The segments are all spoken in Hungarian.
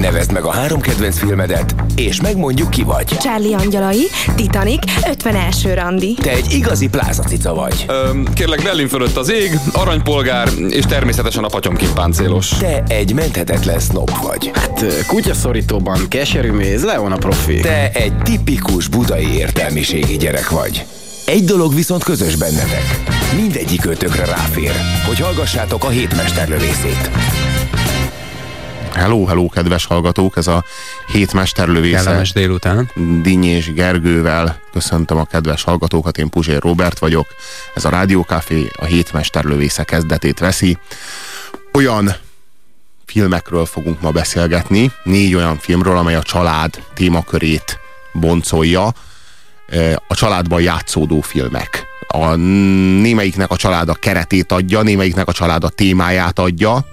Nevezd meg a három kedvenc filmedet, és megmondjuk ki vagy. Charlie Angyalai, Titanic, 51. randi. Te egy igazi plázacica vagy. Öm, kérlek, Berlin fölött az ég, aranypolgár, és természetesen a patyomkin páncélos. Te egy menthetetlen snob vagy. Hát kutyaszorítóban keserű méz, Leon a profi. Te egy tipikus budai értelmiségi gyerek vagy. Egy dolog viszont közös bennetek. Mindegyik ötökre ráfér, hogy hallgassátok a hétmesterlövészét. Hello, hello, kedves hallgatók! Ez a hét mesterlövésze. Kellemes délután. Dinny és Gergővel köszöntöm a kedves hallgatókat, én Puzsér Robert vagyok. Ez a Rádiókafé a hét mesterlövésze kezdetét veszi. Olyan filmekről fogunk ma beszélgetni, négy olyan filmről, amely a család témakörét boncolja, a családban játszódó filmek. A némelyiknek a család a keretét adja, némelyiknek a család a témáját adja,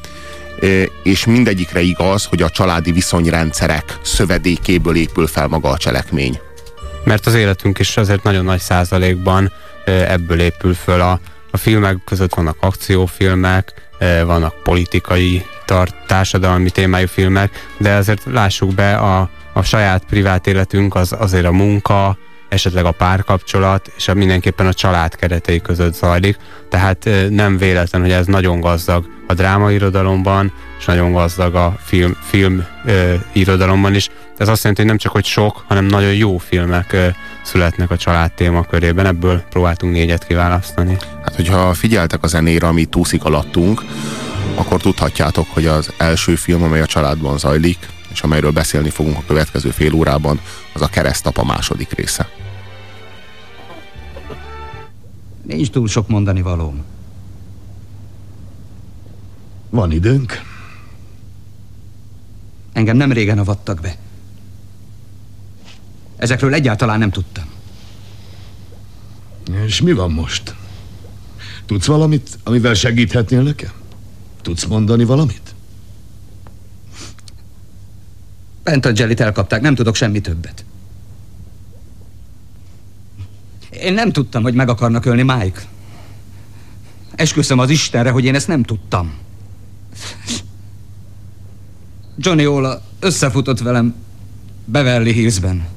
és mindegyikre igaz, hogy a családi viszonyrendszerek szövedékéből épül fel maga a cselekmény. Mert az életünk is azért nagyon nagy százalékban ebből épül föl. A, a filmek között vannak akciófilmek, vannak politikai tart, társadalmi témájú filmek, de azért lássuk be, a, a saját privát életünk az azért a munka, esetleg a párkapcsolat, és a mindenképpen a család keretei között zajlik. Tehát nem véletlen, hogy ez nagyon gazdag a drámairodalomban, és nagyon gazdag a film, film ö, irodalomban is. Ez azt jelenti, hogy nem csak, hogy sok, hanem nagyon jó filmek ö, születnek a család témakörében. Ebből próbáltunk négyet kiválasztani. Hát, hogyha figyeltek a zenére, ami túszik alattunk, akkor tudhatjátok, hogy az első film, amely a családban zajlik, és amelyről beszélni fogunk a következő fél órában, az a keresztapa második része. Nincs túl sok mondani valóm. Van időnk? Engem nem régen avattak be. Ezekről egyáltalán nem tudtam. És mi van most? Tudsz valamit, amivel segíthetnél nekem? Tudsz mondani valamit? Jellit elkapták, nem tudok semmi többet. Én nem tudtam, hogy meg akarnak ölni Mike. Esküszöm az Istenre, hogy én ezt nem tudtam. Johnny Ola összefutott velem Beverly Hillsben.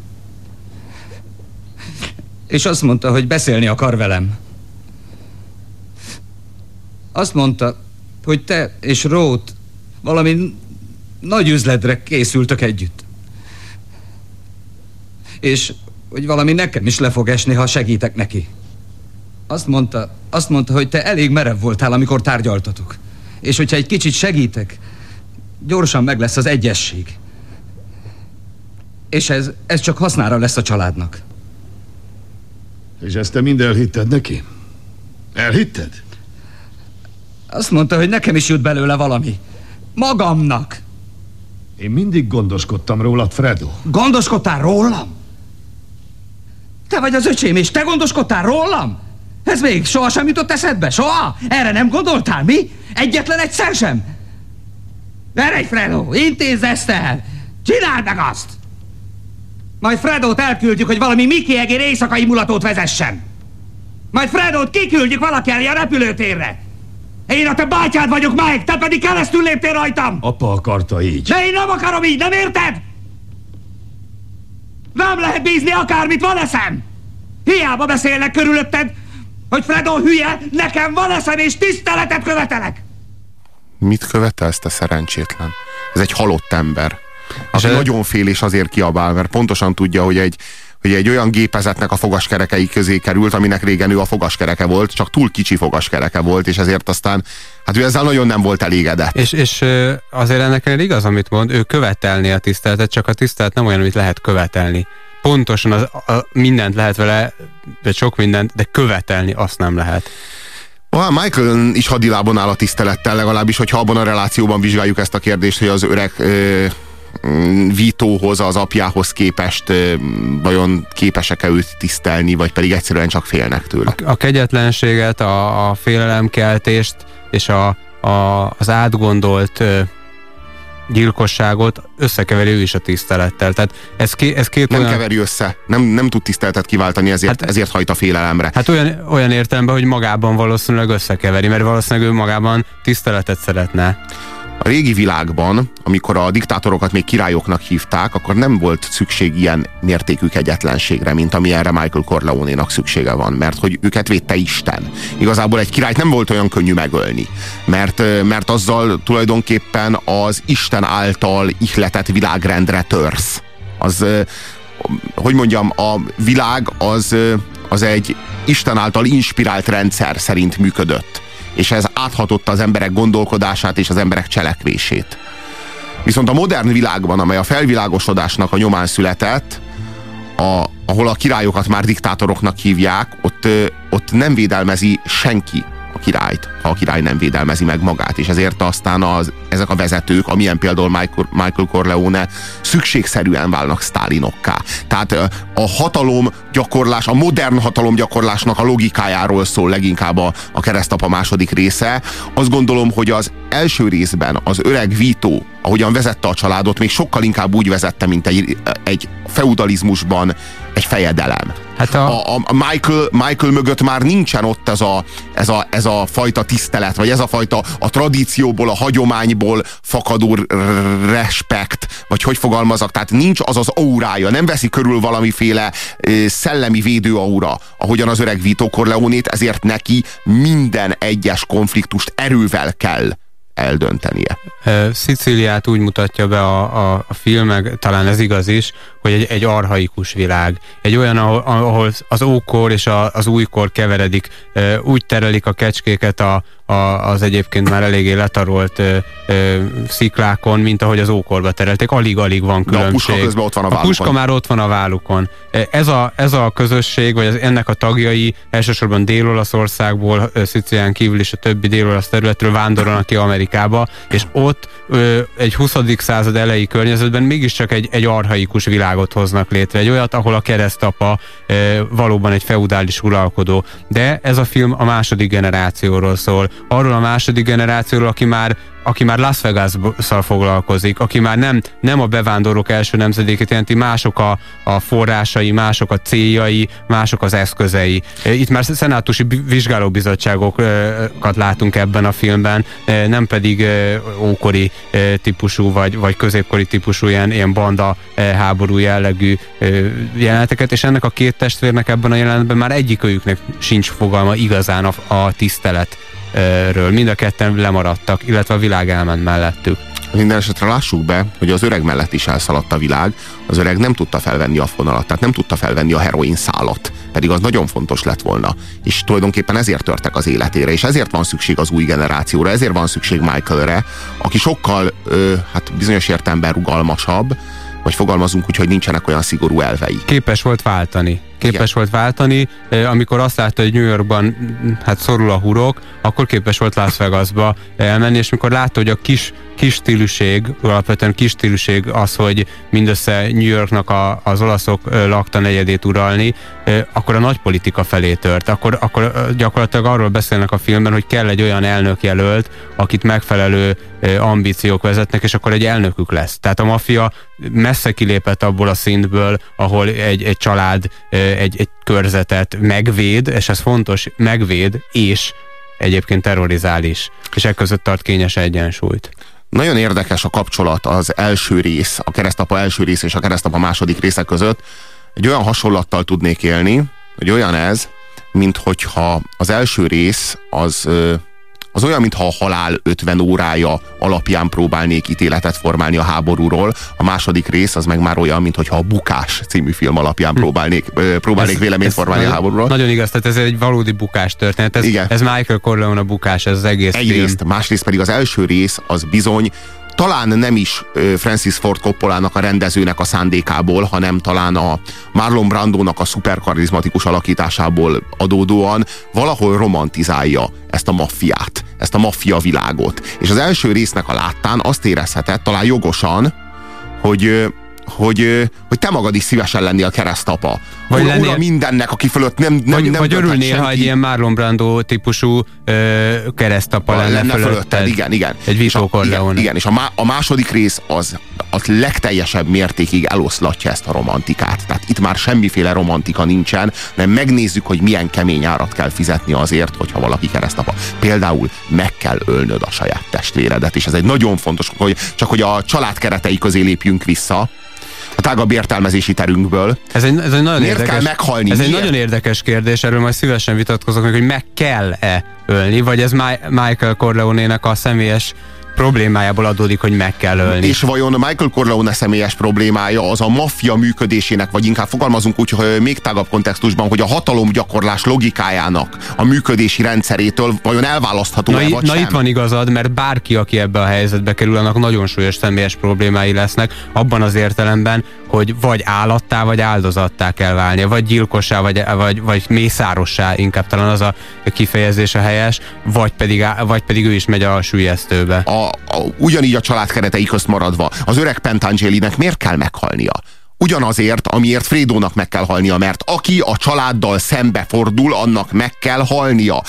És azt mondta, hogy beszélni akar velem. Azt mondta, hogy te és Rót valami nagy üzletre készültök együtt. És hogy valami nekem is le fog esni, ha segítek neki. Azt mondta, azt mondta, hogy te elég merev voltál, amikor tárgyaltatok. És hogyha egy kicsit segítek, gyorsan meg lesz az egyesség. És ez, ez csak hasznára lesz a családnak. És ezt te mind elhitted neki? Elhitted? Azt mondta, hogy nekem is jut belőle valami. Magamnak. Én mindig gondoskodtam rólad, Fredo. Gondoskodtál rólam? Te vagy az öcsém, és te gondoskodtál rólam? Ez még sohasem jutott eszedbe? Soha? Erre nem gondoltál, mi? Egyetlen egyszer sem? Eredj, Fredo, intézz ezt el! Csináld meg azt! Majd Fredót elküldjük, hogy valami Miki egér éjszakai mulatót vezessen. Majd Fredót kiküldjük valaki elé a repülőtérre. Én a te bátyád vagyok, Mike, te pedig keresztül léptél rajtam! Apa akarta így. De én nem akarom így, nem érted? Nem lehet bízni akármit, van eszem! Hiába beszélnek körülötted, hogy Fredo hülye, nekem van eszem és tiszteletet követelek! Mit követelsz, te szerencsétlen? Ez egy halott ember. Aki és nagyon fél és azért kiabál, mert pontosan tudja, hogy egy, hogy egy olyan gépezetnek a fogaskerekei közé került, aminek régen ő a fogaskereke volt, csak túl kicsi fogaskereke volt, és ezért aztán, hát ő ezzel nagyon nem volt elégedett. És, és azért ennek igaz, amit mond, ő követelni a tiszteletet, csak a tisztelet nem olyan, amit lehet követelni. Pontosan az, a, mindent lehet vele, de sok mindent, de követelni azt nem lehet. Ah, Michael is hadilában áll a tisztelettel, legalábbis, hogyha abban a relációban vizsgáljuk ezt a kérdést, hogy az öreg ö, Vítóhoz, az apjához képest vajon képesek-e őt tisztelni, vagy pedig egyszerűen csak félnek tőle? A, a kegyetlenséget, a, a félelemkeltést és a, a, az átgondolt gyilkosságot összekeveri ő is a tisztelettel. Tehát ez, ké, ez két nem olyan... keveri össze, nem, nem tud tiszteletet kiváltani, ezért, hát, ezért hajt a félelemre. Hát olyan, olyan értelemben, hogy magában valószínűleg összekeveri, mert valószínűleg ő magában tiszteletet szeretne. A régi világban, amikor a diktátorokat még királyoknak hívták, akkor nem volt szükség ilyen mértékű kegyetlenségre, mint amilyenre Michael Corleone-nak szüksége van, mert hogy őket védte Isten. Igazából egy királyt nem volt olyan könnyű megölni, mert, mert azzal tulajdonképpen az Isten által ihletett világrendre törsz. Az, hogy mondjam, a világ az, az egy Isten által inspirált rendszer szerint működött és ez áthatotta az emberek gondolkodását és az emberek cselekvését. Viszont a modern világban, amely a felvilágosodásnak a nyomán született, a, ahol a királyokat már diktátoroknak hívják, ott, ott nem védelmezi senki a királyt, ha a király nem védelmezi meg magát, és ezért aztán az, ezek a vezetők, amilyen például Michael, Michael Corleone, szükségszerűen válnak Stalinokká. Tehát a hatalom gyakorlás, a modern hatalom gyakorlásnak a logikájáról szól leginkább a, a keresztapa második része. Azt gondolom, hogy az első részben az öreg Vito, ahogyan vezette a családot, még sokkal inkább úgy vezette, mint egy, egy feudalizmusban egy fejedelem. Hát a... A, a Michael, Michael mögött már nincsen ott ez a, ez, a, ez a fajta tisztelet, vagy ez a fajta a tradícióból, a hagyományból fakadó respekt, vagy hogy fogalmazok, tehát nincs az az aurája, nem veszi körül valamiféle szellemi védőaura, ahogyan az öreg Vito Corleonét, ezért neki minden egyes konfliktust erővel kell eldöntenie. Szicíliát úgy mutatja be a, a, a film, talán ez igaz is, hogy egy, egy arhaikus világ. Egy olyan, ahol, ahol az ókor és a, az újkor keveredik. Úgy terelik a kecskéket a, a, az egyébként már eléggé letarolt ö, ö, sziklákon, mint ahogy az ókorba terelték. Alig-alig van különbség. De a puska ott van a, a puska már ott van a vállukon. Ez a, ez a közösség, vagy az, ennek a tagjai elsősorban Dél-Olaszországból, Szicilián kívül is a többi dél-olasz területről vándorolnak ki Amerikába, és ott ö, egy 20. század elejé környezetben mégiscsak egy, egy arhaikus világot hoznak létre. Egy olyat, ahol a keresztapa ö, valóban egy feudális uralkodó. De ez a film a második generációról szól arról a második generációról, aki már aki már Las Vegas-szal foglalkozik, aki már nem, nem a bevándorlók első nemzedékét jelenti, mások a, a forrásai, mások a céljai, mások az eszközei. Itt már szenátusi vizsgálóbizottságokat látunk ebben a filmben, nem pedig ókori típusú, vagy, vagy középkori típusú ilyen, ilyen banda háború jellegű jeleneteket, és ennek a két testvérnek ebben a jelenetben már egyikőjüknek sincs fogalma igazán a, a tisztelet ről mind a ketten lemaradtak, illetve a világ elment mellettük. Minden esetre lássuk be, hogy az öreg mellett is elszaladt a világ, az öreg nem tudta felvenni a fonalat, tehát nem tudta felvenni a heroin szálat, pedig az nagyon fontos lett volna. És tulajdonképpen ezért törtek az életére, és ezért van szükség az új generációra, ezért van szükség Michaelre, aki sokkal, ö, hát bizonyos értelemben rugalmasabb, vagy fogalmazunk úgy, hogy nincsenek olyan szigorú elvei. Képes volt váltani képes Igen. volt váltani. Amikor azt látta, hogy New Yorkban hát szorul a hurok, akkor képes volt Las Vegasba elmenni, és mikor látta, hogy a kis, kis stíluség, alapvetően kis stíluség az, hogy mindössze New Yorknak a, az olaszok lakta negyedét uralni, akkor a nagy politika felé tört. Akkor, akkor gyakorlatilag arról beszélnek a filmben, hogy kell egy olyan elnök jelölt, akit megfelelő ambíciók vezetnek, és akkor egy elnökük lesz. Tehát a maffia messze kilépett abból a szintből, ahol egy, egy család egy, egy körzetet megvéd, és ez fontos, megvéd, és egyébként terrorizál is. És e között tart kényes egyensúlyt. Nagyon érdekes a kapcsolat az első rész, a keresztapa első rész és a keresztapa második része között. Egy olyan hasonlattal tudnék élni, hogy olyan ez, mint hogyha az első rész az az olyan, mintha a halál 50 órája alapján próbálnék ítéletet formálni a háborúról. A második rész az meg már olyan, mintha a Bukás című film alapján hm. próbálnék, próbálnék ez, véleményt ez formálni a háborúról. Nagyon igaz, tehát ez egy valódi bukás történet. Ez, Igen. ez Michael Corleone a bukás, ez az egész Egyrészt, film. másrészt pedig az első rész az bizony talán nem is Francis Ford Coppolának a rendezőnek a szándékából, hanem talán a Marlon Brandónak a szuperkarizmatikus alakításából adódóan valahol romantizálja ezt a maffiát, ezt a maffia világot. És az első résznek a láttán azt érezhetett, talán jogosan, hogy, hogy, hogy te magad is szívesen lennél keresztapa. Vagy Ura, lennél- ura mindennek, aki fölött nem, nem, Vagy, nem vagy örülnél, ha senki. egy ilyen Marlon Brando típusú ö, keresztapa lenne, lenne fölötted. fölötted, igen, igen. Egy Vito igen, igen, és a, má, a második rész az a legteljesebb mértékig eloszlatja ezt a romantikát. Tehát itt már semmiféle romantika nincsen, nem megnézzük, hogy milyen kemény árat kell fizetni azért, hogyha valaki keresztapa. Például meg kell ölnöd a saját testvéredet, és ez egy nagyon fontos, hogy csak hogy a család keretei közé lépjünk vissza, a tágabb értelmezési terünkből. Ez egy, ez egy nagyon Miért érdekes, kell meghalni? Ez egy Miért? nagyon érdekes kérdés, erről majd szívesen vitatkozok meg, hogy meg kell-e ölni, vagy ez Mi- Michael Corleone-nek a személyes problémájából adódik, hogy meg kell ölni. És vajon Michael Corleone személyes problémája az a maffia működésének, vagy inkább fogalmazunk úgy, hogy még tágabb kontextusban, hogy a hatalomgyakorlás logikájának, a működési rendszerétől vajon elválasztható Na, -e, vagy na sem? itt van igazad, mert bárki, aki ebbe a helyzetbe kerül, annak nagyon súlyos személyes problémái lesznek, abban az értelemben, hogy vagy állattá, vagy áldozattá kell válnia, vagy gyilkossá, vagy, vagy, vagy mészárossá, inkább talán az a kifejezés a helyes, vagy pedig, vagy pedig ő is megy a sülyeztőbe. a, a, ugyanígy a család keretei közt maradva, az öreg Pentangelinek miért kell meghalnia? Ugyanazért, amiért Frédónak meg kell halnia, mert aki a családdal szembe fordul, annak meg kell halnia.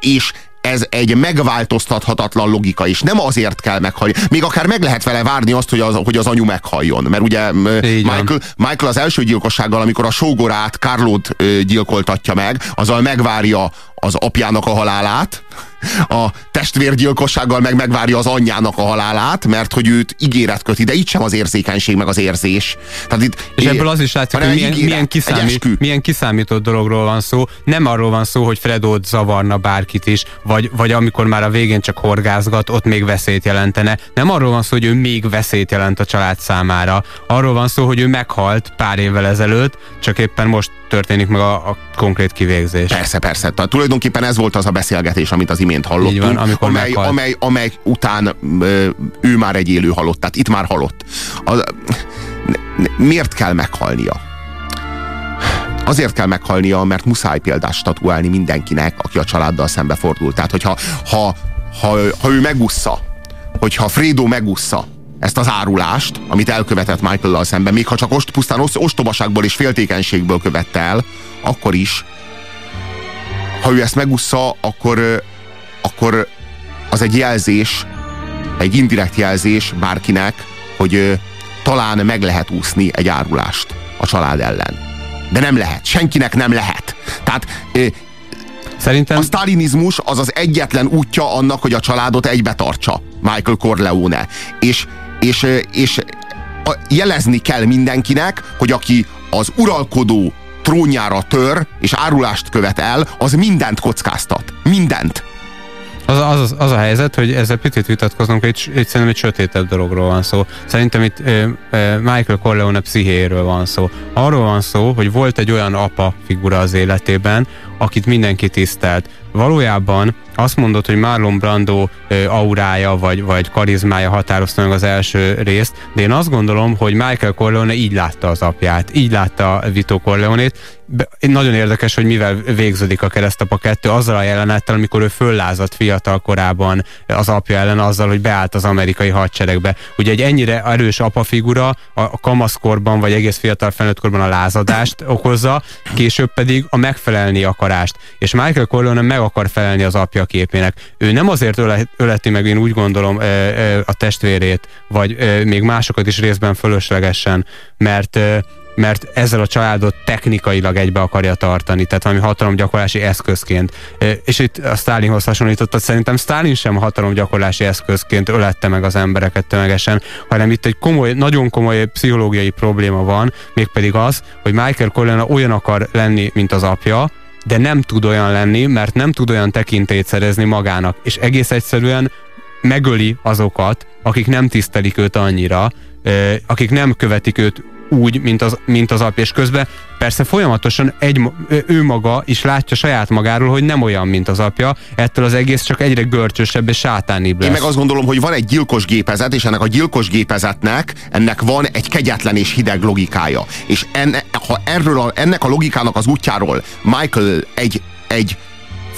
És ez egy megváltoztathatatlan logika, és nem azért kell meghalni. Még akár meg lehet vele várni azt, hogy az, hogy az anyu meghalljon. Mert ugye. Michael, Michael az első gyilkossággal, amikor a sógorát, Carlót gyilkoltatja meg, azzal megvárja az apjának a halálát, a testvérgyilkossággal meg megvárja az anyjának a halálát, mert hogy őt ígéret köti, de itt sem az érzékenység, meg az érzés. Tehát itt, És ebből az is látszik, hogy milyen, ígéret, milyen, kiszámít, milyen kiszámított dologról van szó. Nem arról van szó, hogy Fredót zavarna bárkit is, vagy, vagy amikor már a végén csak horgázgat, ott még veszélyt jelentene. Nem arról van szó, hogy ő még veszélyt jelent a család számára. Arról van szó, hogy ő meghalt pár évvel ezelőtt, csak éppen most történik meg a, a konkrét kivégzés. Persze, persze. Tehát tulajdonképpen ez volt az a beszélgetés, amit az imént hallottunk, van, amikor amely, meghalt. amely, amely után ö, ő már egy élő halott, tehát itt már halott. A, ne- ne- miért kell meghalnia? Azért kell meghalnia, mert muszáj példát statuálni mindenkinek, aki a családdal szembefordul. Tehát, hogyha ha, ha, ha ő megussza, hogyha Fredo megussza ezt az árulást, amit elkövetett Michael-lal szemben, még ha csak ost, pusztán ost- ostobaságból és féltékenységből követte el, akkor is, ha ő ezt megussza, akkor, akkor az egy jelzés, egy indirekt jelzés bárkinek, hogy talán meg lehet úszni egy árulást a család ellen. De nem lehet. Senkinek nem lehet. Tehát Szerintem a sztálinizmus az az egyetlen útja annak, hogy a családot egybe tartsa. Michael Corleone. És, és, és jelezni kell mindenkinek, hogy aki az uralkodó trónjára tör, és árulást követ el, az mindent kockáztat. Mindent. Az, az, az a helyzet, hogy ezzel picit vitatkozunk, hogy itt, itt szerintem egy sötétebb dologról van szó. Szerintem itt ö, ö, Michael Corleone pszichéről van szó. Arról van szó, hogy volt egy olyan apa figura az életében, akit mindenki tisztelt. Valójában azt mondod, hogy Marlon Brando ö, aurája vagy, vagy karizmája határozta meg az első részt, de én azt gondolom, hogy Michael Corleone így látta az apját, így látta Vito Corleone-t. Be- Nagyon érdekes, hogy mivel végződik a keresztapa 2, azzal a jelenettel, amikor ő föllázadt fiatal korában az apja ellen azzal, hogy beállt az amerikai hadseregbe. Ugye egy ennyire erős apafigura a, a kamaszkorban, vagy egész fiatal felnőttkorban a lázadást okozza, később pedig a megfelelni akarást. És Michael Corleone meg akar felelni az apja képének. Ő nem azért öle, öleti meg, én úgy gondolom, a testvérét, vagy még másokat is részben fölöslegesen, mert mert ezzel a családot technikailag egybe akarja tartani, tehát valami hatalomgyakorlási eszközként. És itt a Stalinhoz hasonlítottad, szerintem Stalin sem hatalomgyakorlási eszközként ölette meg az embereket tömegesen, hanem itt egy komoly, nagyon komoly pszichológiai probléma van, mégpedig az, hogy Michael Corleone olyan akar lenni, mint az apja, de nem tud olyan lenni, mert nem tud olyan tekintélyt szerezni magának, és egész egyszerűen megöli azokat, akik nem tisztelik őt annyira, akik nem követik őt úgy, mint az, mint az apja, és közben persze folyamatosan egy, ő maga is látja saját magáról, hogy nem olyan, mint az apja, ettől az egész csak egyre görcsösebb és sátánibb lesz. Én meg azt gondolom, hogy van egy gyilkos gépezet, és ennek a gyilkos gépezetnek ennek van egy kegyetlen és hideg logikája. És enne, ha erről a, ennek a logikának az útjáról Michael egy, egy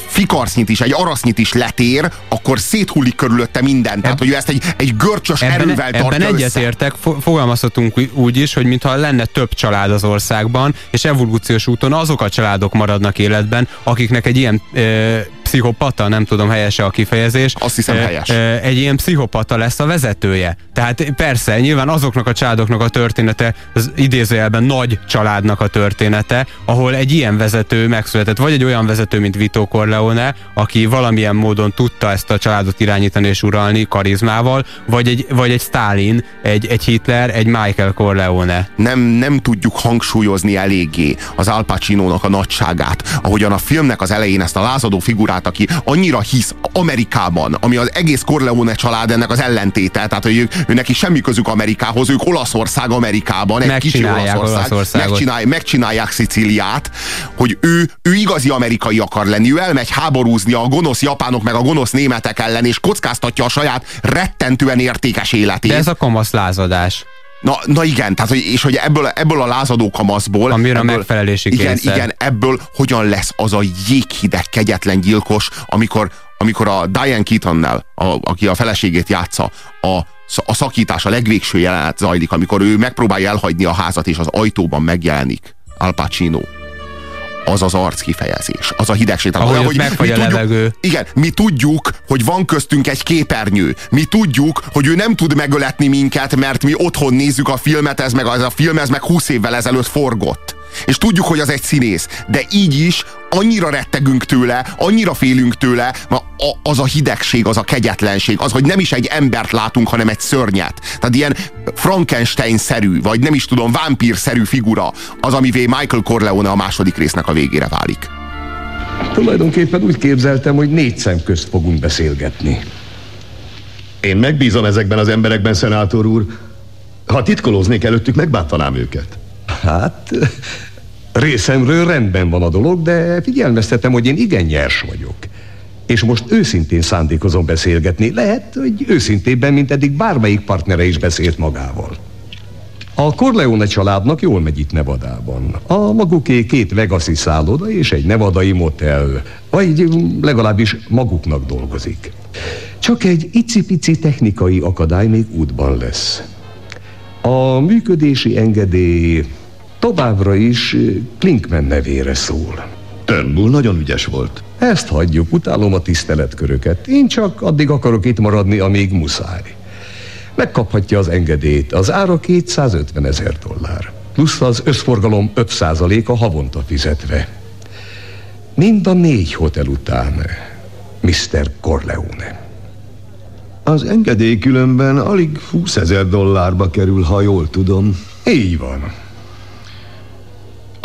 fikarsznyit is, egy arasznyit is letér, akkor széthullik körülötte minden. Tehát, hogy ő ezt egy, egy görcsös Ebben, erővel tartja ebben egyetértek, fo- fogalmazhatunk úgy- is, hogy mintha lenne több család az országban, és evolúciós úton azok a családok maradnak életben, akiknek egy ilyen ö, pszichopata, nem tudom helyese a kifejezés. Azt hiszem, helyes. egy ilyen pszichopata lesz a vezetője. Tehát persze, nyilván azoknak a családoknak a története, az idézőjelben nagy családnak a története, ahol egy ilyen vezető megszületett, vagy egy olyan vezető, mint Vito Corleone, aki valamilyen módon tudta ezt a családot irányítani és uralni karizmával, vagy egy, vagy egy Stalin, egy, egy Hitler, egy Michael Corleone. nem, nem tudjuk hangsúlyozni eléggé az Al Pacino-nak a nagyságát, ahogyan a filmnek az elején ezt a lázadó figurát, aki annyira hisz Amerikában, ami az egész Corleone család ennek az ellentéte, tehát hogy ők, ő neki semmi közük Amerikához, ők Olaszország Amerikában, egy kicsi Megcsinálják Olaszország, Olaszországot. megcsinálj, megcsinálják Szicíliát, hogy ő, ő igazi amerikai akar lenni, ő elmegy háborúzni a gonosz japánok meg a gonosz németek ellen, és kockáztatja a saját rettentően értékes életét. De ez a kamasz lázadás. Na, na igen, tehát, hogy, és hogy ebből, ebből a lázadó kamaszból... Amire a ebből, megfelelési igen, kényszer. igen, ebből hogyan lesz az a jéghideg, kegyetlen gyilkos, amikor, amikor a Diane Keatonnel, a, aki a feleségét játsza, a, a szakítás, a legvégső jelenet zajlik, amikor ő megpróbálja elhagyni a házat, és az ajtóban megjelenik Al Pacino az az arc kifejezés, az a hidegség. Tehát Ahogy ott megfagy a tudjuk- levegő. Igen, mi tudjuk, hogy van köztünk egy képernyő. Mi tudjuk, hogy ő nem tud megöletni minket, mert mi otthon nézzük a filmet, ez meg az a film, ez meg 20 évvel ezelőtt forgott. És tudjuk, hogy az egy színész, de így is annyira rettegünk tőle, annyira félünk tőle, ma a- az a hidegség, az a kegyetlenség, az, hogy nem is egy embert látunk, hanem egy szörnyet. Tehát ilyen Frankenstein-szerű, vagy nem is tudom, vámpír-szerű figura, az, amivé Michael Corleone a második résznek a végére válik. Tulajdonképpen úgy képzeltem, hogy négy szem közt fogunk beszélgetni. Én megbízom ezekben az emberekben, szenátor úr. Ha titkolóznék előttük, megbántanám őket. Hát, részemről rendben van a dolog, de figyelmeztetem, hogy én igen nyers vagyok. És most őszintén szándékozom beszélgetni. Lehet, hogy őszintébben, mint eddig bármelyik partnere is beszélt magával. A Corleone családnak jól megy itt Nevadában. A maguké két Vegaszi szálloda és egy nevadai motel, vagy legalábbis maguknak dolgozik. Csak egy icipici technikai akadály még útban lesz. A működési engedély továbbra is eh, Klinkman nevére szól. Turnbull nagyon ügyes volt. Ezt hagyjuk, utálom a tiszteletköröket. Én csak addig akarok itt maradni, amíg muszáj. Megkaphatja az engedélyt, az ára 250 ezer dollár. Plusz az összforgalom 5%-a havonta fizetve. Mind a négy hotel után, Mr. Corleone. Az engedély különben alig 20 ezer dollárba kerül, ha jól tudom. Így van.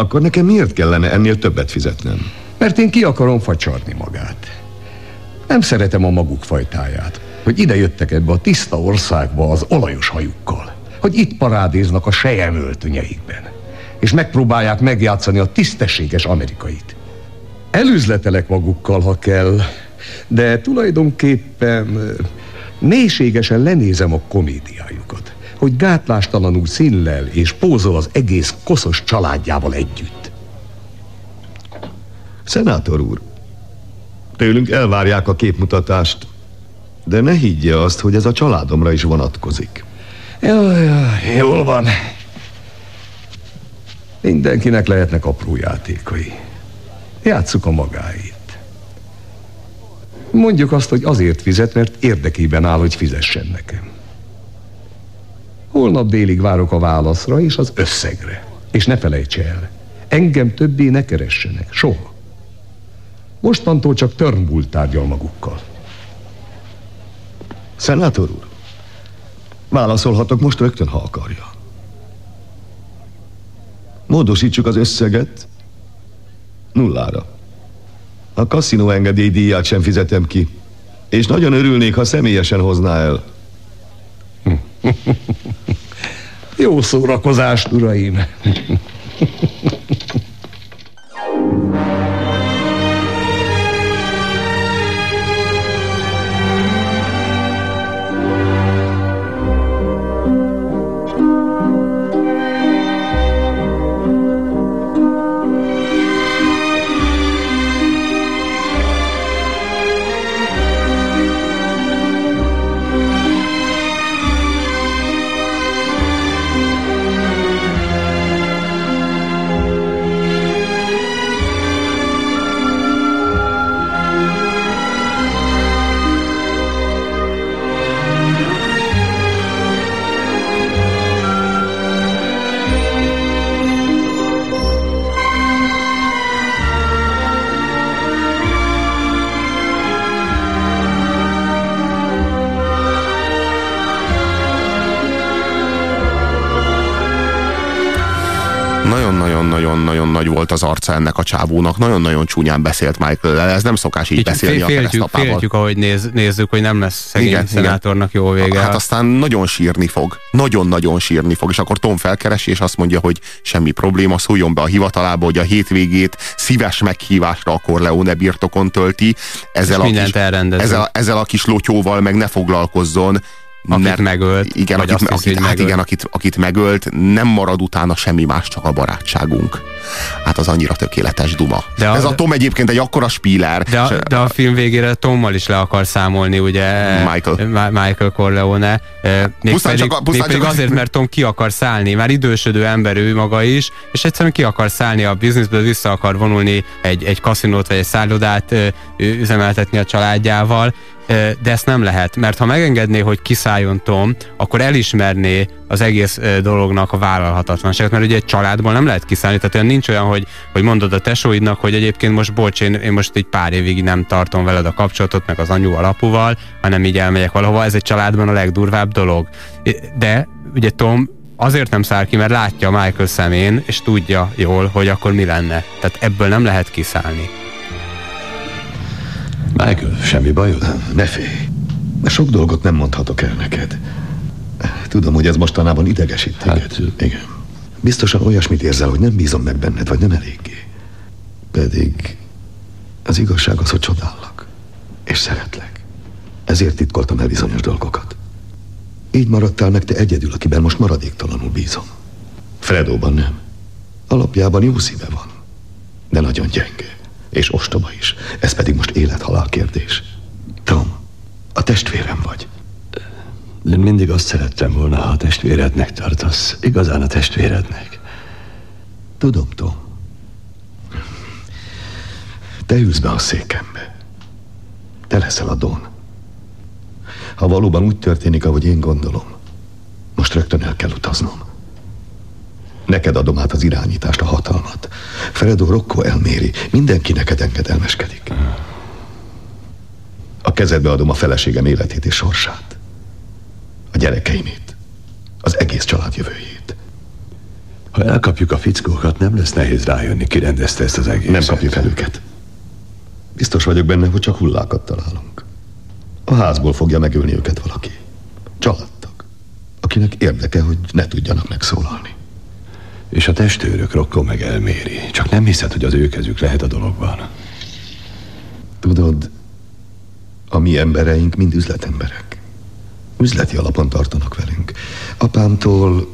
Akkor nekem miért kellene ennél többet fizetnem? Mert én ki akarom facsarni magát. Nem szeretem a maguk fajtáját. Hogy ide jöttek ebbe a tiszta országba az olajos hajukkal. Hogy itt parádéznak a sejemöltönyeikben. És megpróbálják megjátszani a tisztességes amerikait. Elüzletelek magukkal, ha kell, de tulajdonképpen mélységesen lenézem a komédiájukat. Hogy gátlástalanul színlel és pózol az egész koszos családjával együtt. Szenátor úr, tőlünk elvárják a képmutatást, de ne higgye azt, hogy ez a családomra is vonatkozik. Jaj, jaj, jól van. Mindenkinek lehetnek apró játékai. Játsszuk a magáit. Mondjuk azt, hogy azért fizet, mert érdekében áll, hogy fizessen nekem. Holnap délig várok a válaszra és az összegre. És ne felejts el, engem többé ne keressenek, soha. Mostantól csak Turnbull tárgyal magukkal. Szenátor úr, válaszolhatok most rögtön, ha akarja. Módosítsuk az összeget nullára. A kaszinó engedély díját sem fizetem ki, és nagyon örülnék, ha személyesen hozná el. Jó szórakozást, uraim! Nagyon-nagyon-nagyon-nagyon nagy volt az arca ennek a csávónak, nagyon-nagyon csúnyán beszélt Michael, ez nem szokás így, így beszélni fél, a féltjük, féltjük, ahogy néz, nézzük, hogy nem lesz szegény igen, szenátornak jó vége. Hát aztán nagyon sírni fog, nagyon-nagyon sírni fog, és akkor Tom felkeresi, és azt mondja, hogy semmi probléma, szóljon be a hivatalába, hogy a hétvégét szíves meghívásra a Corleone birtokon tölti, ezzel, a kis, ezzel, ezzel a kis lotyóval meg ne foglalkozzon, Akit mert, megölt. Igen, akit, hiszi, akit, hát megölt. igen akit, akit megölt, nem marad utána semmi más, csak a barátságunk. Hát az annyira tökéletes duma. De a, Ez a Tom egyébként egy akkora spíler. De a, de a film végére Tommal is le akar számolni, ugye? Michael. Michael Corleone. Még pusztán pedig, csak, a, még pedig azért, mert Tom ki akar szállni. Már idősödő ember ő maga is, és egyszerűen ki akar szállni a bizniszből, vissza akar vonulni egy, egy kaszinót vagy egy szállodát üzemeltetni a családjával de ezt nem lehet, mert ha megengedné, hogy kiszálljon Tom, akkor elismerné az egész dolognak a vállalhatatlanságot, mert ugye egy családból nem lehet kiszállni, tehát olyan nincs olyan, hogy, hogy mondod a tesóidnak, hogy egyébként most bocs, én, én most egy pár évig nem tartom veled a kapcsolatot, meg az anyuval, apuval, hanem így elmegyek valahova, ez egy családban a legdurvább dolog. De ugye Tom azért nem száll ki, mert látja Michael szemén, és tudja jól, hogy akkor mi lenne. Tehát ebből nem lehet kiszállni. Michael, semmi bajod? Ne félj. Sok dolgot nem mondhatok el neked. Tudom, hogy ez mostanában idegesít téged. Hát, Igen. Biztosan olyasmit érzel, hogy nem bízom meg benned, vagy nem eléggé. Pedig az igazság az, hogy csodállak. És szeretlek. Ezért titkoltam el bizonyos dolgokat. Így maradtál meg te egyedül, akiben most maradéktalanul bízom. Fredóban nem. Alapjában jó szíve van, de nagyon gyenge. És ostoba is. Ez pedig most élethalál kérdés. Tom, a testvérem vagy. Én mindig azt szerettem volna, ha a testvérednek tartasz. Igazán a testvérednek. Tudom, Tom. Te ülsz be a székembe. Te leszel a Don. Ha valóban úgy történik, ahogy én gondolom, most rögtön el kell utaznom. Neked adom át az irányítást, a hatalmat. Fredo Rocco elméri. Mindenki neked engedelmeskedik. A kezedbe adom a feleségem életét és sorsát. A gyerekeimét. Az egész család jövőjét. Ha elkapjuk a fickókat, nem lesz nehéz rájönni, ki rendezte ezt az egészet. Nem kapjuk el őket. Biztos vagyok benne, hogy csak hullákat találunk. A házból fogja megölni őket valaki. Családtag. Akinek érdeke, hogy ne tudjanak megszólalni. És a testőrök Rokko meg elméri. Csak nem hiszed, hogy az ő kezük lehet a dologban. Tudod, a mi embereink mind üzletemberek. Üzleti alapon tartanak velünk. Apámtól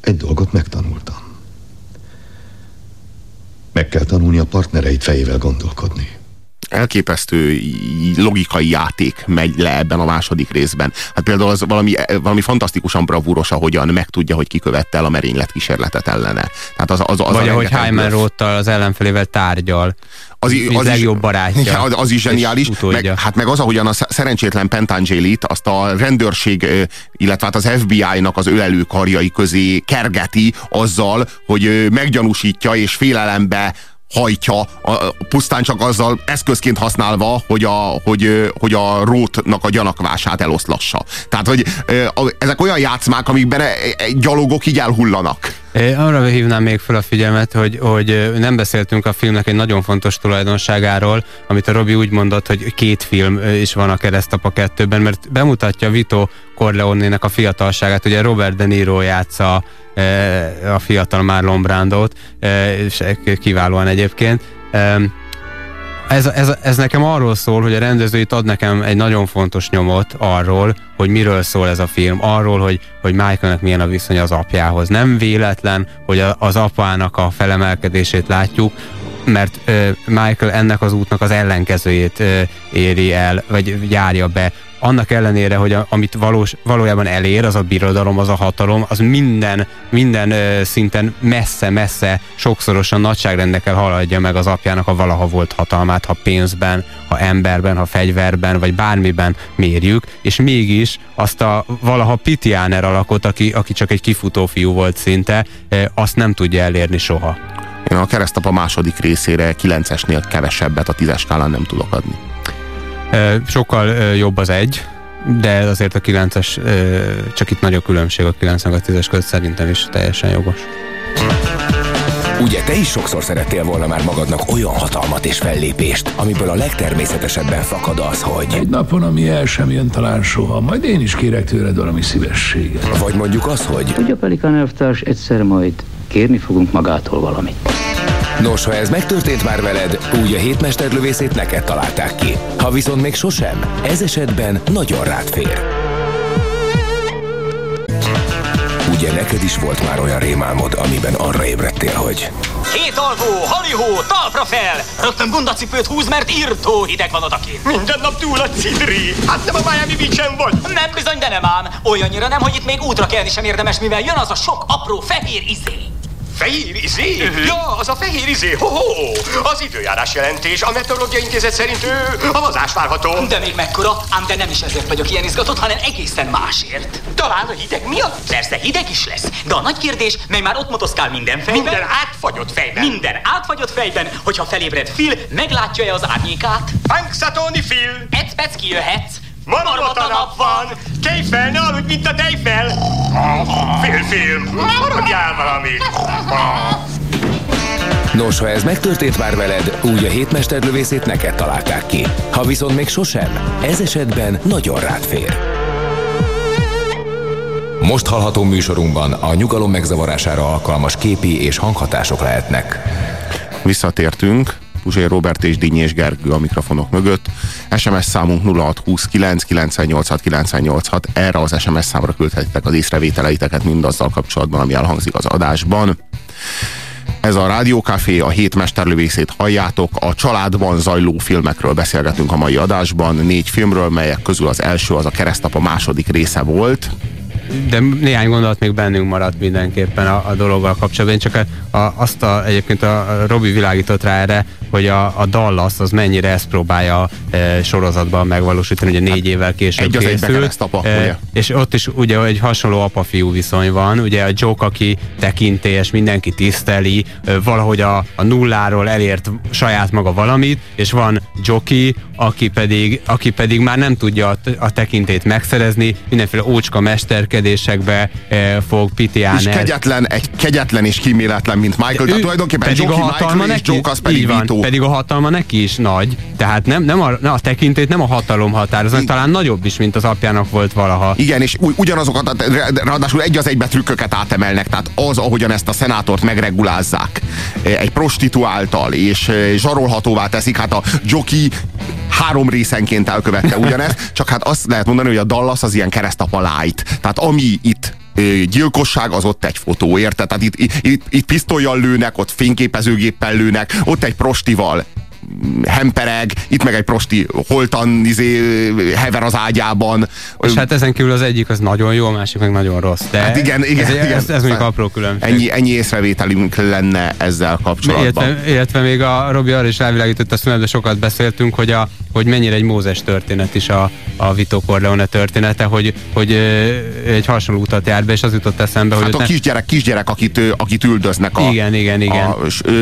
egy dolgot megtanultam. Meg kell tanulni a partnereit fejével gondolkodni elképesztő logikai játék megy le ebben a második részben. Hát például az valami, valami fantasztikusan bravúros, ahogyan megtudja, hogy kikövette el a merénylet kísérletet ellene. Tehát az, az, az Vagy ahogy Hyman Rothtal az ellenfelével tárgyal. Az, az, legjobb barátja. Az, az is zseniális. Meg, hát meg az, ahogyan a szerencsétlen Pentangelit, azt a rendőrség, illetve hát az FBI-nak az ölelő karjai közé kergeti azzal, hogy meggyanúsítja és félelembe hajtja, a, pusztán csak azzal eszközként használva, hogy a, hogy, hogy a rótnak a gyanakvását eloszlassa. Tehát, hogy ezek olyan játszmák, amikben e, e, gyalogok így elhullanak. Arra hívnám még fel a figyelmet, hogy, hogy nem beszéltünk a filmnek egy nagyon fontos tulajdonságáról, amit a Robi úgy mondott, hogy két film is van a Keresztapa kettőben, mert bemutatja Vito Corleone-nek a fiatalságát. Ugye Robert De Niro játsza a fiatal Marlon Brandot, és kiválóan egyébként. Ez, ez, ez nekem arról szól, hogy a rendező itt ad nekem egy nagyon fontos nyomot arról, hogy miről szól ez a film, arról, hogy, hogy Michaelnek milyen a viszony az apjához. Nem véletlen, hogy a, az apának a felemelkedését látjuk, mert uh, Michael ennek az útnak az ellenkezőjét uh, éri el, vagy járja be annak ellenére, hogy a, amit valós, valójában elér, az a birodalom, az a hatalom, az minden, minden ö, szinten messze-messze sokszorosan nagyságrendekkel haladja meg az apjának a valaha volt hatalmát, ha pénzben, ha emberben, ha fegyverben, vagy bármiben mérjük, és mégis azt a valaha Pitiáner alakot, aki, aki csak egy kifutó fiú volt szinte, ö, azt nem tudja elérni soha. Én a keresztapa második részére 9-esnél kevesebbet a tízes skálán nem tudok adni. Sokkal jobb az egy, de azért a 9-es, csak itt nagy a különbség a 9 a 10-es között szerintem is teljesen jogos. Ugye te is sokszor szerettél volna már magadnak olyan hatalmat és fellépést, amiből a legtermészetesebben fakad az, hogy... Egy napon, ami el sem jön talán soha, majd én is kérek tőled valami szívességet. Vagy mondjuk az, hogy... Ugye, Pelikán elvtárs, egyszer majd kérni fogunk magától valamit. Nos, ha ez megtörtént már veled, úgy a hétmesterlövészét neked találták ki. Ha viszont még sosem, ez esetben nagyon rád fér. Ugye neked is volt már olyan rémálmod, amiben arra ébredtél, hogy... Két alvó, halihó, talpra fel! Rögtön bundacipőt húz, mert írtó hideg van odakint. Minden nap túl a cidri. Hát nem a Miami beach vagy? Nem bizony, de nem ám. Olyannyira nem, hogy itt még útra kelni sem érdemes, mivel jön az a sok apró fehér izé. Fehér izé? Uh-huh. Ja, az a fehér izé. Ho-ho! Az időjárás jelentés. A Meteorológiai Intézet szerint ő havazás várható. De még mekkora? Ám de nem is ezért vagyok ilyen izgatott, hanem egészen másért. Talán a hideg miatt? Persze, hideg is lesz. De a nagy kérdés, mely már ott motoszkál minden fejben. Minden átfagyott fejben. Minden átfagyott fejben, hogyha felébred Phil, meglátja-e az árnyékát? Punxsutawney Phil! Egy ki jöhetsz. Marmot a nap van! Tejfel, ne aludj, mint a tejfel! Félfilm! Maradjál valamit! Nos, ha ez megtörtént már veled, úgy a hétmesterlövészét neked találták ki. Ha viszont még sosem, ez esetben nagyon rád fér. Most hallható műsorunkban a nyugalom megzavarására alkalmas képi és hanghatások lehetnek. Visszatértünk, Puzsé Robert és Dinnyés Gergő a mikrofonok mögött. SMS számunk 0629 986 986. Erre az SMS számra küldhetitek az észrevételeiteket mindazzal kapcsolatban, ami elhangzik az adásban. Ez a Rádiókafé, a hét mesterlövészét halljátok. A családban zajló filmekről beszélgetünk a mai adásban. Négy filmről, melyek közül az első az a keresztapa második része volt de néhány gondolat még bennünk maradt mindenképpen a, a dologgal kapcsolatban. Én csak a, a, azt a, egyébként a Robi világított rá erre, hogy a, a Dallas az mennyire ezt próbálja e, sorozatban megvalósítani, ugye négy évvel később egy készült. apa, e, és ott is ugye egy hasonló apa-fiú viszony van, ugye a Joke, aki tekintélyes, mindenki tiszteli, e, valahogy a, a nulláról elért saját maga valamit, és van Joki, aki pedig, aki pedig már nem tudja a, a tekintét megszerezni, mindenféle ócska mesterkedésekbe e, fog pitiálni. És kegyetlen, egy kegyetlen és kíméletlen, mint Michael, tehát tulajdonképpen pedig Joki, Michael és Joke az pedig pedig a hatalma neki is nagy, tehát nem, nem a, a tekintét nem a hatalom határoz, talán nagyobb is, mint az apjának volt valaha. Igen, és ugyanazokat, ráadásul egy az egybe trükköket átemelnek, tehát az, ahogyan ezt a szenátort megregulázzák egy prostituáltal, és zsarolhatóvá teszik, hát a Joki három részenként elkövette ugyanezt, csak hát azt lehet mondani, hogy a Dallas az ilyen keresztapa light. Tehát ami itt gyilkosság, az ott egy fotó, érted? Tehát itt, itt, itt pisztolyjal lőnek, ott fényképezőgéppel lőnek, ott egy prostival hempereg, itt meg egy prosti holtan izé, hever az ágyában. És hát ezen kívül az egyik az nagyon jó, a másik meg nagyon rossz. De hát igen, igen, ez, igen. Ez, ez mondjuk apró különbség. Ennyi, ennyi észrevételünk lenne ezzel kapcsolatban. Illetve, illetve még a Robi arra is rávilágított, azt mondja, sokat beszéltünk, hogy, a, hogy mennyire egy Mózes történet is a, a Vito Corleone története, hogy, hogy egy hasonló utat jár be, és az jutott eszembe, hát hogy... a kisgyerek, kisgyerek akit, akit üldöznek. A, igen, igen, igen. A,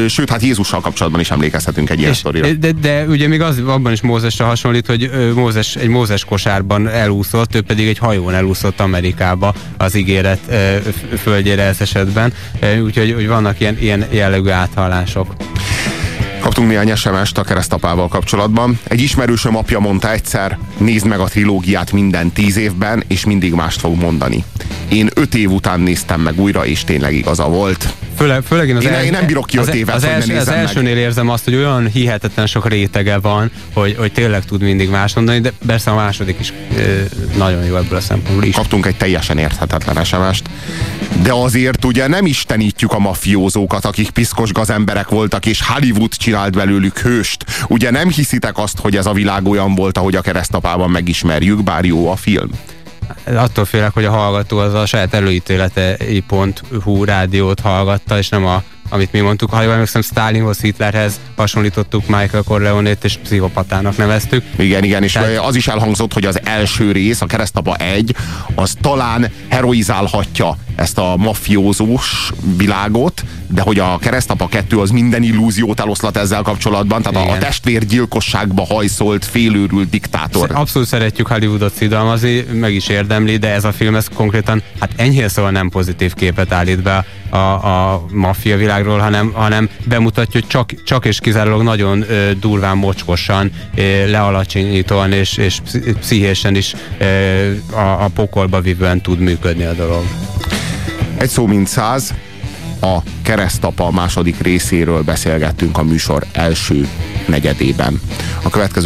sőt, hát Jézussal kapcsolatban is emlékezhetünk egy ilyen sztorira. De, de ugye még az abban is Mózesre hasonlít, hogy Mózes egy Mózes kosárban elúszott, ő pedig egy hajón elúszott Amerikába az ígéret földjére ez esetben. Úgyhogy hogy vannak ilyen, ilyen jellegű áthallások. Kaptunk néhány SMS-t a keresztapával kapcsolatban. Egy ismerősöm apja mondta egyszer, nézd meg a trilógiát minden tíz évben, és mindig mást fog mondani. Én öt év után néztem meg újra, és tényleg igaza volt. Főleg, főleg én, az én, el, én nem bírok ki öt évet, az, els, az elsőnél meg. érzem azt, hogy olyan hihetetlen sok rétege van, hogy, hogy tényleg tud mindig más mondani, de persze a második is e, nagyon jó ebből a szempontból is. Kaptunk egy teljesen érthetetlen sms de azért ugye nem istenítjük a mafiózókat, akik piszkos gazemberek voltak, és Hollywood csinált belőlük hőst. Ugye nem hiszitek azt, hogy ez a világ olyan volt, ahogy a keresztapában megismerjük, bár jó a film attól félek, hogy a hallgató az a saját előítéletei.hu rádiót hallgatta, és nem a amit mi mondtuk, ha jól emlékszem, Stalinhoz, Hitlerhez hasonlítottuk Michael Corleone-t, és pszichopatának neveztük. Igen, igen, és Tehát... az is elhangzott, hogy az első rész, a keresztapa egy, az talán heroizálhatja ezt a mafiózós világot, de hogy a keresztapa 2 az minden illúziót eloszlat ezzel kapcsolatban, tehát Igen. a, a testvérgyilkosságba hajszolt, félőrült diktátor. Abszolút szeretjük Hollywoodot szidalmazni, meg is érdemli, de ez a film ez konkrétan, hát enyhén szóval nem pozitív képet állít be a, a maffia világról, hanem, hanem bemutatja, hogy csak, csak és kizárólag nagyon ö, durván, mocskosan, ö, lealacsonyítóan és, és pszichésen is ö, a, a pokolba vívően tud működni a dolog. Egy szó mint száz, a keresztapa második részéről beszélgettünk a műsor első negyedében. A következő